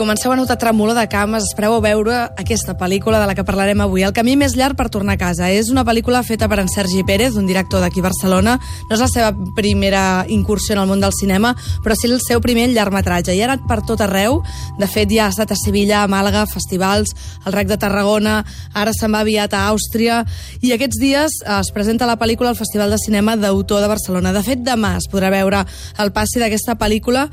comenceu a notar tremolor de cames, espereu a veure aquesta pel·lícula de la que parlarem avui. El camí més llarg per tornar a casa. És una pel·lícula feta per en Sergi Pérez, un director d'aquí a Barcelona. No és la seva primera incursió en el món del cinema, però sí el seu primer llargmetratge. I ha anat per tot arreu. De fet, ja ha estat a Sevilla, a Màlaga, festivals, al Rec de Tarragona, ara se'n va aviat a Àustria, i aquests dies es presenta la pel·lícula al Festival de Cinema d'Autor de Barcelona. De fet, demà es podrà veure el passi d'aquesta pel·lícula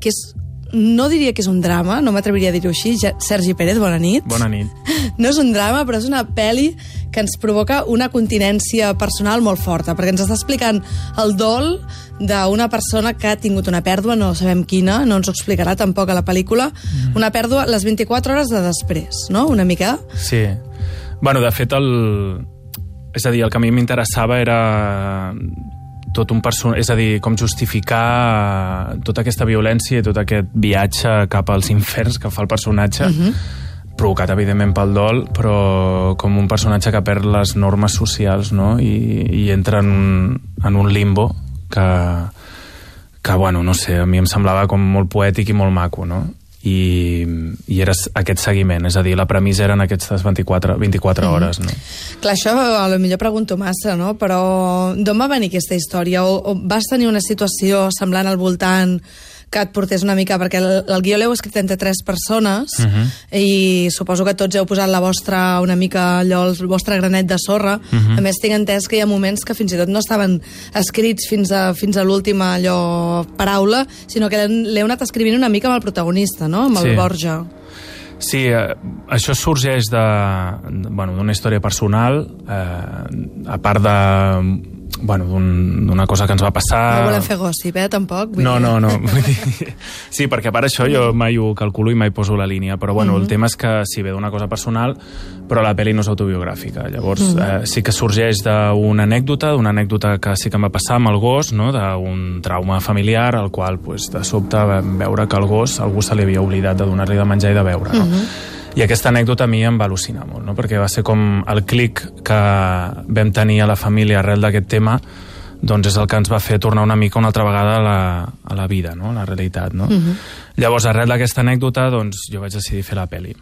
que és no diria que és un drama, no m'atreviria a dir-ho així. Ja, Sergi Pérez, bona nit. Bona nit. No és un drama, però és una pel·li que ens provoca una continència personal molt forta, perquè ens està explicant el dol d'una persona que ha tingut una pèrdua, no sabem quina, no ens ho explicarà tampoc a la pel·lícula, mm. una pèrdua les 24 hores de després, no? Una mica? Sí. Bueno, de fet, el... és a dir, el que a mi m'interessava era tot un person... és a dir, com justificar eh, tota aquesta violència i tot aquest viatge cap als inferns que fa el personatge, uh -huh. provocat, evidentment, pel dol, però com un personatge que perd les normes socials, no?, i, i entra en un, en un limbo que, que, bueno, no sé, a mi em semblava com molt poètic i molt maco, no? I, i era aquest seguiment, és a dir, la premissa eren aquestes 24, 24 mhm. hores. No? Clar, això a lo millor pregunto massa, no? però d'on va venir aquesta història? O, o vas tenir una situació semblant al voltant que et portés una mica, perquè el, el guió l'heu escrit entre tres persones uh mhm. -huh. i suposo que tots heu posat la vostra, una mica allò, el vostre granet de sorra. Uh mhm. -huh. A més, tinc entès que hi ha moments que fins i tot no estaven escrits fins a, fins a l'última allò paraula, sinó que l'heu anat escrivint una mica amb el protagonista, no? Amb el sí. Borja. Sí, eh, això sorgeix d'una bueno, història personal, eh, a part de bueno, d'una un, cosa que ens va passar... No volem fer gossip, eh, tampoc? Vull no, no, no. Vull dir... Sí, perquè per això jo mai ho calculo i mai poso la línia, però bueno, mm -hmm. el tema és que sí, ve d'una cosa personal, però la pel·li no és autobiogràfica. Llavors, mm -hmm. eh, sí que sorgeix d'una anècdota, d'una anècdota que sí que em va passar amb el gos, no? d'un trauma familiar, al qual, pues, de sobte, vam veure que el gos, algú se li havia oblidat de donar-li de menjar i de beure, no? Mm -hmm i aquesta anècdota a mi em va al·lucinar molt, no? perquè va ser com el clic que vam tenir a la família arrel d'aquest tema, doncs és el que ens va fer tornar una mica una altra vegada a la, a la vida, no? a la realitat. No? Uh mhm. -huh. Llavors, arrel d'aquesta anècdota, doncs, jo vaig decidir fer la pel·li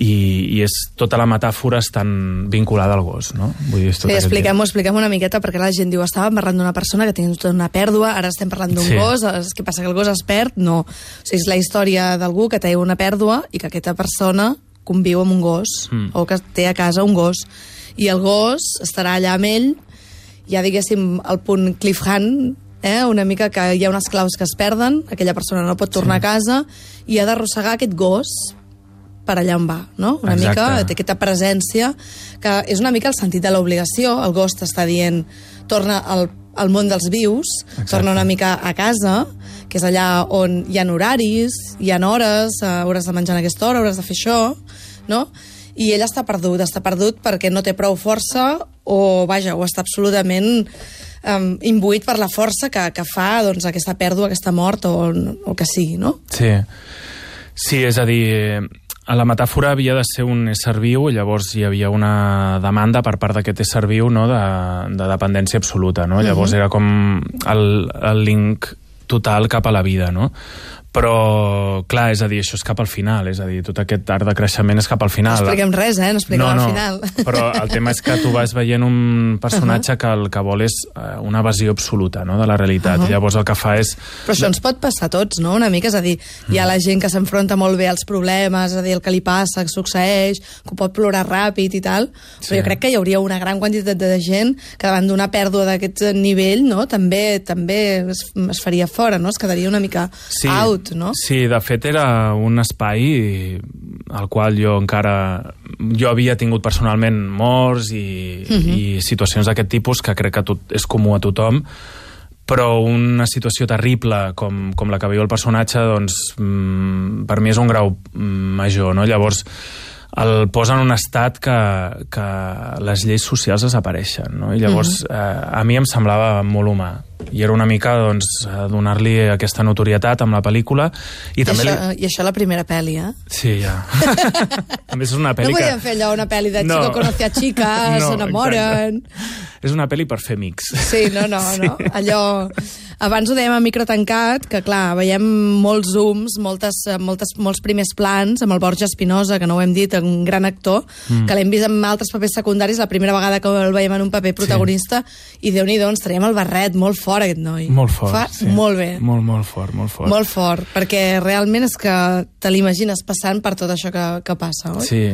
i, i és tota la metàfora estan vinculada al gos, no? Vull dir, sí, expliquem-ho expliquem una miqueta, perquè la gent diu estàvem parlant d'una persona que té una pèrdua, ara estem parlant d'un sí. gos, què passa, que el gos es perd? No. O sigui, és la història d'algú que té una pèrdua i que aquesta persona conviu amb un gos, mm. o que té a casa un gos. I el gos estarà allà amb ell, ja diguéssim, al punt cliffhand, eh? una mica que hi ha unes claus que es perden, aquella persona no pot tornar sí. a casa, i ha d'arrossegar aquest gos per allà on va, no? Una Exacte. mica té aquesta presència, que és una mica el sentit de l'obligació, el gos t'està dient torna al, al món dels vius, Exacte. torna una mica a casa, que és allà on hi ha horaris, hi ha hores, eh, hauràs de menjar en aquesta hora, hauràs de fer això, no? I ell està perdut, està perdut perquè no té prou força o, vaja, o està absolutament um, imbuït per la força que, que fa doncs, aquesta pèrdua, aquesta mort o, o que sigui, no? Sí. Sí, és a dir, la metàfora havia de ser un ésser viu, i llavors hi havia una demanda per part d'aquest ésser viu no, de, de dependència absoluta. No? Uh -huh. Llavors era com el, el link total cap a la vida, no? Però, clar, és a dir, això és cap al final, és a dir, tot aquest art de creixement és cap al final. No expliquem res, eh? No expliquem no, no, al final. Però el tema és que tu vas veient un personatge uh -huh. que el que vol és eh, una evasió absoluta no? de la realitat, uh -huh. llavors el que fa és... Però això ens pot passar a tots, no?, una mica, és a dir, hi ha la gent que s'enfronta molt bé als problemes, és a dir, el que li passa, que succeeix, que pot plorar ràpid i tal, però sí. jo crec que hi hauria una gran quantitat de gent que davant d'una pèrdua d'aquest nivell, no?, també també es, es faria fora, no?, es quedaria una mica sí. out tingut, no? Sí, de fet era un espai al qual jo encara... Jo havia tingut personalment morts i, uh mhm. -huh. i situacions d'aquest tipus que crec que tot, és comú a tothom, però una situació terrible com, com la que viu el personatge, doncs, mm, per mi és un grau major, no? Llavors, el posa en un estat que, que les lleis socials desapareixen, no? I llavors, uh mhm. -huh. eh, a mi em semblava molt humà i era una mica doncs, donar-li aquesta notorietat amb la pel·lícula i, I també això, li... i això la primera pel·li, eh? Sí, ja. a més és una pel·li no podíem que... fer allò, una pel·li de no. chico conoce a chica, no, s'enamoren... És una pel·li per fer amics. Sí, no, no, sí. no. Allò abans ho dèiem a micro tancat, que clar, veiem molts zooms, moltes, eh, moltes, molts primers plans, amb el Borja Espinosa, que no ho hem dit, un gran actor, mm. que l'hem vist en altres papers secundaris, la primera vegada que el veiem en un paper protagonista, sí. i déu nhi ens traiem el barret, molt fort aquest noi. Molt fort, Fa sí. molt bé. Molt, molt fort, molt fort. Molt fort, perquè realment és que te l'imagines passant per tot això que, que passa, oi? Sí.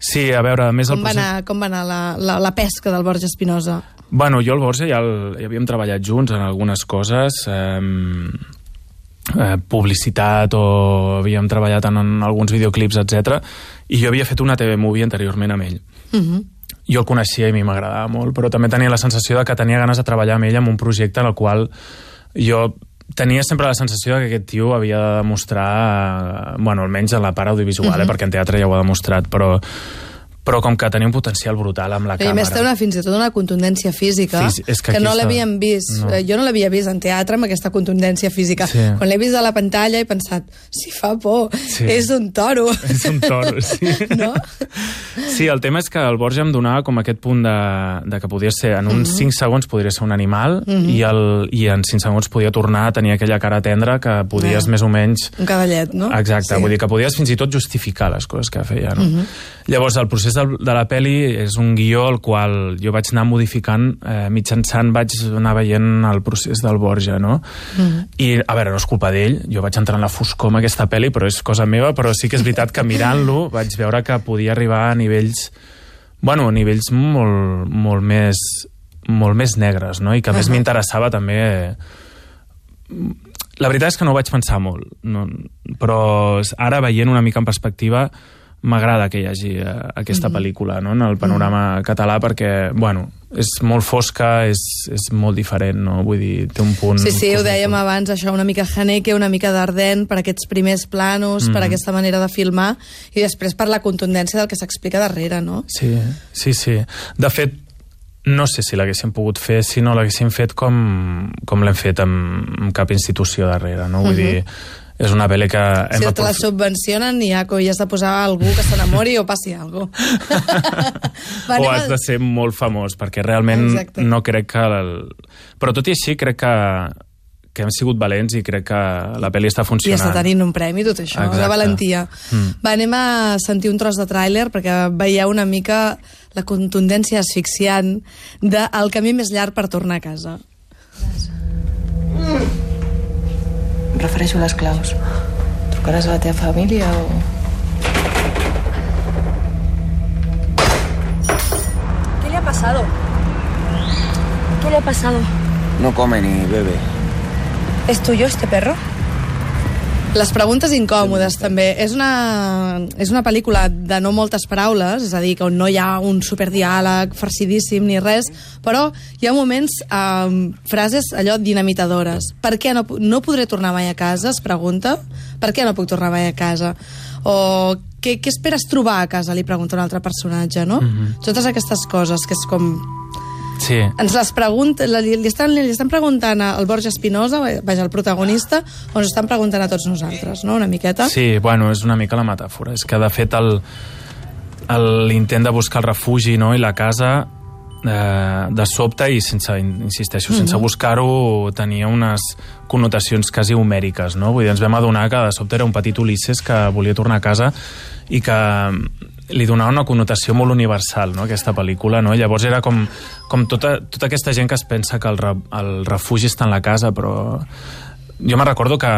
Sí, a veure, a més... Com el va, anar, com va anar la, la, la pesca del Borja Espinosa? Bueno, jo el Borja ja, el, ja havíem treballat junts en algunes coses, eh, eh, publicitat o havíem treballat en, en alguns videoclips, etc. I jo havia fet una TV Movie anteriorment amb ell. Uh -huh. Jo el coneixia i a mi m'agradava molt, però també tenia la sensació de que tenia ganes de treballar amb ell en un projecte en el qual jo tenia sempre la sensació que aquest tio havia de demostrar, bueno, almenys en la part audiovisual, uh -huh. eh, perquè en teatre ja ho ha demostrat, però però com que tenia un potencial brutal amb la I càmera. més té una, fins i tot una contundència física Físi- és que que no l'havíem vist. no. Eh, Jo no l'havia vist en teatre amb aquesta contundència física. Sí. Quan l'he vist a la pantalla he pensat, si fa por, Sí. és un toro. És un toro, sí. No? Sí, el tema és que el Borja em donava com aquest punt de, de que podia ser, en uns 5 segons podria ser un animal i, el, i en 5 segons podia tornar a tenir aquella cara tendra que podies Ah. més o menys... Un cavallet, no? Exacte, Sí. vull dir que podies fins i tot justificar les coses que feia, no? Llavors, el procés de, de la pel·li és un guió el qual jo vaig anar modificant eh, mitjançant vaig anar veient el procés del Borja, no? I, a veure, no és culpa d'ell, jo vaig entrar en la foscor amb aquesta pel·li, però és cosa meva, però sí que és veritat que mirant-lo vaig veure que podia arribar a nivells bueno, a nivells molt, molt més molt més negres, no? I que a més Ahà. m'interessava també la veritat és que no ho vaig pensar molt, no, però ara veient una mica en perspectiva m'agrada que hi hagi eh, aquesta Mhm. pel·lícula no? en el panorama català perquè, bueno, és molt fosca, és, és molt diferent, no? Vull dir, té un punt... Sí, sí, ho dèiem abans, això, una mica Haneke, una mica d'Ardent, per aquests primers planos, Mhm. per aquesta manera de filmar, i després per la contundència del que s'explica darrere, no? Sí, sí, sí. De fet, no sé si l'haguéssim pogut fer si no l'haguéssim fet com, com l'hem fet amb, amb cap institució darrere, no? Vull Mhm. dir, és una pel·li que... hem Si te la subvencionen i ja, i has de posar algú que s'enamori o passi alguna cosa. o has de ser molt famós, perquè realment Exacte. no crec que... El... Però tot i així crec que, que hem sigut valents i crec que la pel·li està I funcionant. està tenint un premi, tot això, Exacte. de valentia. Mm. Va, anem a sentir un tros de tràiler perquè veieu una mica la contundència asfixiant del camí més llarg per tornar a casa. Em refereixo a les claus. Trucaràs a la teva família o... ¿Qué le ha pasado? ¿Qué le ha pasado? No come ni bebe. ¿Es tuyo este perro? Les preguntes incòmodes, també. És una, és una pel·lícula de no moltes paraules, és a dir, que no hi ha un superdiàleg farcidíssim ni res, però hi ha moments, eh, frases allò dinamitadores. Per què no, no podré tornar mai a casa, es pregunta. Per què no puc tornar mai a casa? O què, què esperes trobar a casa, li pregunta un altre personatge, no? Totes aquestes coses, que és com Sí, ens les pregunta, li, li, estan, li estan preguntant al Borja Espinosa, vaja, el protagonista, o ens estan preguntant a tots nosaltres, no?, una miqueta. sí, bueno, és una mica la metàfora. És que, de fet, l'intent de buscar el refugi no? i la casa eh, de sobte i sense, insisteixo, sense buscar-ho tenia unes connotacions quasi homèriques, no? Vull dir, ens vam adonar que de sobte era un petit Ulisses que volia tornar a casa i que li donava una connotació molt universal, no?, aquesta pel·lícula, no? Llavors era com, com tota, tota aquesta gent que es pensa que el, re, el refugi està en la casa, però jo me recordo que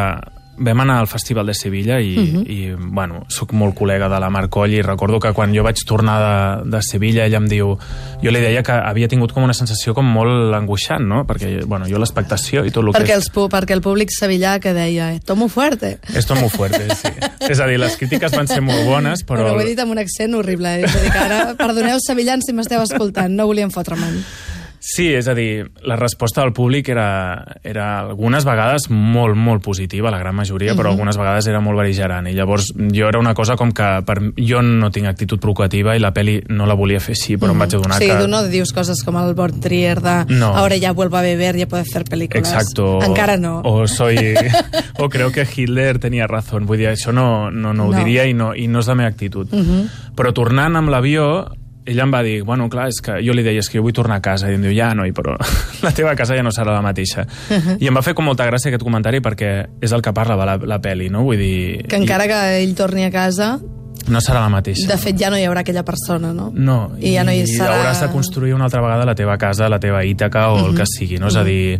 vam anar al Festival de Sevilla i, uh -huh. i bueno, sóc molt col·lega de la Mar Coll i recordo que quan jo vaig tornar de, de Sevilla ella em diu... Jo li deia que havia tingut com una sensació com molt angoixant, no? Perquè, bueno, jo l'expectació i tot el Perquè, que... els, pu- perquè el públic sevillà que deia, tomo fuerte. Esto muy fuerte, sí. És a dir, les crítiques van ser molt bones, però... Però ho he dit amb un accent horrible. Eh? És a dir, que ara, perdoneu, sevillans, si m'esteu escoltant, no volíem fotre'm. Sí, és a dir, la resposta del públic era, era algunes vegades molt, molt positiva, la gran majoria, però algunes vegades era molt beligerant. I llavors jo era una cosa com que per, jo no tinc actitud provocativa i la peli no la volia fer així, però em vaig adonar Sí, que... tu no dius coses com el Bord Trier de No. ahora ya vuelvo a beber, ya puedo hacer películas. Exacto. Encara no. O soy... o creo que Hitler tenia raó. Vull dir, això no, no, no ho No. diria i no, i no és la meva actitud. Mhm. Però tornant amb l'avió, ella em va dir, bueno, clar, és que jo li deia, és que jo vull tornar a casa, i em diu, ja, noi, però la teva casa ja no serà la mateixa. Uh -huh. I em va fer com molta gràcia aquest comentari perquè és el que parla la, la peli, no? Vull dir... Que encara que ell torni a casa, no serà la mateixa. de fet ja no hi haurà aquella persona, no? No, I ja no hi serà... hauràs de construir una altra vegada la teva casa, la teva Ítaca o el que sigui, no? És a dir,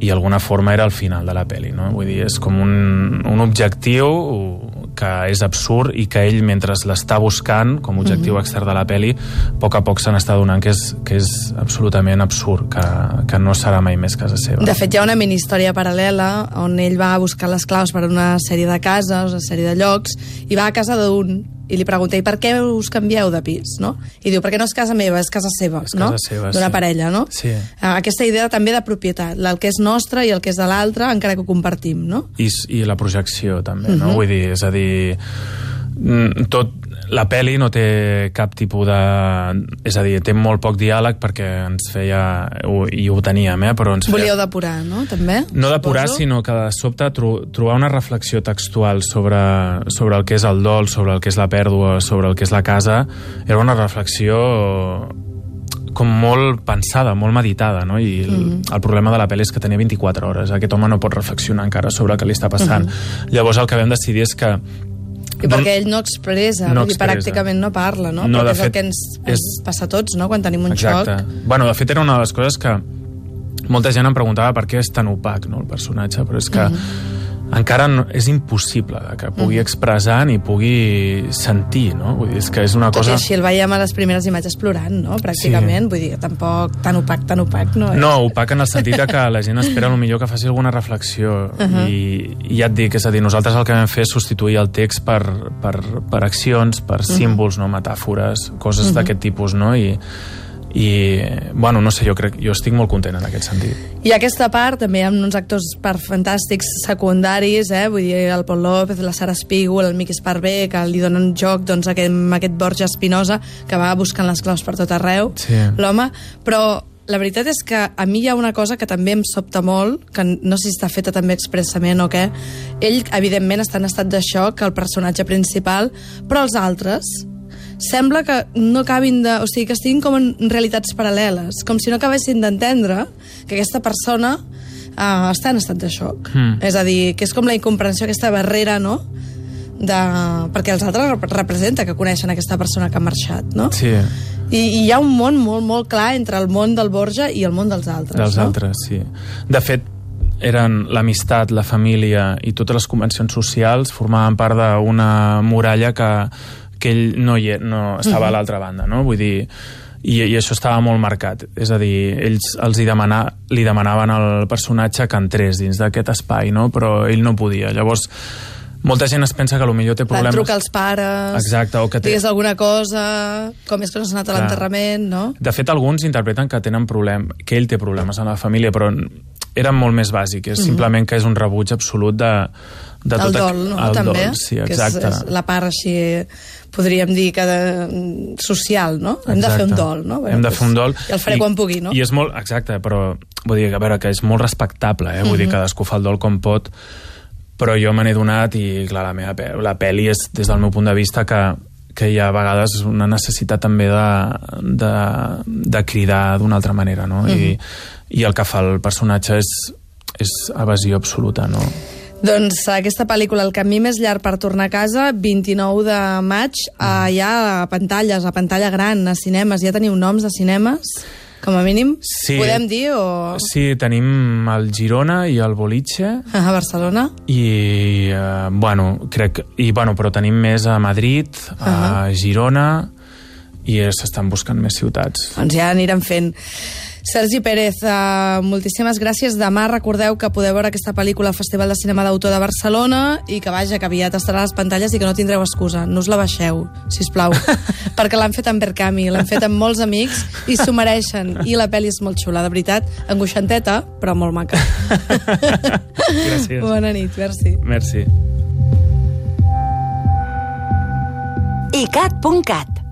i alguna forma era el final de la peli, no? Vull dir, és com un, un objectiu que és absurd i que ell, mentre l'està buscant com a objectiu extern de la peli, a poc a poc se n'està donant que és, que és absolutament absurd, que, que no serà mai més casa seva. De fet, hi ha una mini-història paral·lela on ell va a buscar les claus per una sèrie de cases, una sèrie de llocs, i va a casa d'un i li pregunta, i per què us canvieu de pis, no? I diu, perquè no és casa meva, és casa seva, És no? D'una sí. parella, no? Sí. Ah, Aquesta idea també de propietat, el que és nostre i el que és de l'altre, encara que ho compartim, no? I, i la projecció també, Mhm. no? Vull dir, és a dir mm, tot la peli no té cap tipus de... És a dir, té molt poc diàleg perquè ens feia... ho- I ho teníem, eh? Però ens feia... Volíeu depurar, no? També? No depurar, suposo? sinó que de sobte tro trobar una reflexió textual sobre, sobre el que és el dol, sobre el que és la pèrdua, sobre el que és la casa, era una reflexió com molt pensada, molt meditada, no? I el, Mhm. el problema de la pel·li és que tenia 24 hores. Aquest home no pot reflexionar encara sobre el que li està passant. Llavors el que vam decidir és que I perquè ell no expressa, No expressa. pràcticament no parla, no? No, Perquè és el fet, que ens, ens és- passa a tots, no?, quan tenim un Exacte. xoc. Bueno, de fet, era una de les coses que molta gent em preguntava per què és tan opac no, el personatge, però és que encara no, és impossible que pugui expressar ni pugui sentir, no? Vull dir, és que és una Tot i cosa... així el veiem a les primeres imatges plorant, no?, pràcticament. Vull dir, tampoc tan opac, tan opac no és. No, opac en el sentit que la gent espera el millor que faci alguna reflexió uh -huh. i, i ja et dic, és a dir, nosaltres el que vam fer és substituir el text per, per, per accions, per símbols, no? metàfores, coses uh -huh. d'aquest tipus, no? I, i, bueno, no sé, jo crec, jo estic molt content en aquest sentit. I aquesta part també ha uns actors per fantàstics secundaris, eh? vull dir, el Pol López, la Sara Espígol, el Miqui Esparvé, que li donen joc doncs, aquest, amb aquest Borja Espinosa, que va buscant les claus per tot arreu, Sí. l'home, però la veritat és que a mi hi ha una cosa que també em sobta molt, que no sé si està feta també expressament o què. Ell, evidentment, està en estat de xoc, el personatge principal, però els altres sembla que no acabin de... O sigui, que estiguin com en realitats paral·leles, com si no acabessin d'entendre que aquesta persona uh, està en estat de xoc. Mm. És a dir, que és com la incomprensió, aquesta barrera, no?, de... perquè els altres rep- representa que coneixen aquesta persona que ha marxat, no? Sí, I, I hi ha un món molt, molt clar entre el món del Borja i el món dels altres, dels no? altres, sí. De fet, eren l'amistat, la família i totes les convencions socials formaven part d'una muralla que, que ell no, hi, e- no estava a l'altra banda, no? Vull dir, i, i això estava molt marcat. És a dir, ells els hi demana, li demanaven al personatge que entrés dins d'aquest espai, no? però ell no podia. Llavors, molta gent es pensa que potser té Van problemes... trucar als pares, Exacte, o que té- digues alguna cosa, com és que no s'ha anat a l'enterrament, no? De fet, alguns interpreten que tenen problem, que ell té problemes en la família, però era molt més bàsic. És simplement que és un rebuig absolut de, de el tot dol, no? el també, Dol, sí, que exacte. és, és la part així, podríem dir que de, social, no? Hem de fer un Exacte. dol, no? Hem de fer un dol. I el faré quan pugui, no? I és molt, exacte, però vull dir, que, a veure, que és molt respectable, eh? Vull Mhm. dir, cadascú fa el dol com pot, però jo me n'he donat i, clar, la meva la pel·li és, des del meu punt de vista, que que hi ha a vegades una necessitat també de, de, de cridar d'una altra manera, no? I, I el que fa el personatge és, és evasió absoluta, no? Doncs aquesta pel·lícula, El camí més llarg per tornar a casa, 29 de maig, mm. hi ha pantalles, a pantalla gran, a cinemes. Ja teniu noms de cinemes, com a mínim? Sí. Podem dir, o Sí, tenim el Girona i el Boliche, a Barcelona? i eh, bueno, crec i bueno, però tenim més a Madrid a Girona i eh, s'estan buscant més ciutats Doncs ja anirem fent. Sergi Pérez, uh, moltíssimes gràcies. Demà recordeu que podeu veure aquesta pel·lícula al Festival de Cinema d'Autor de Barcelona i que vaja, que aviat estarà a les pantalles i que no tindreu excusa. No us la baixeu, si plau, perquè l'han fet amb Berkami, l'han fet amb molts amics i s'ho mereixen. I la pel·li és molt xula, de veritat, angoixanteta, però molt maca. Gràcies. Bona nit, merci. Merci. icat.cat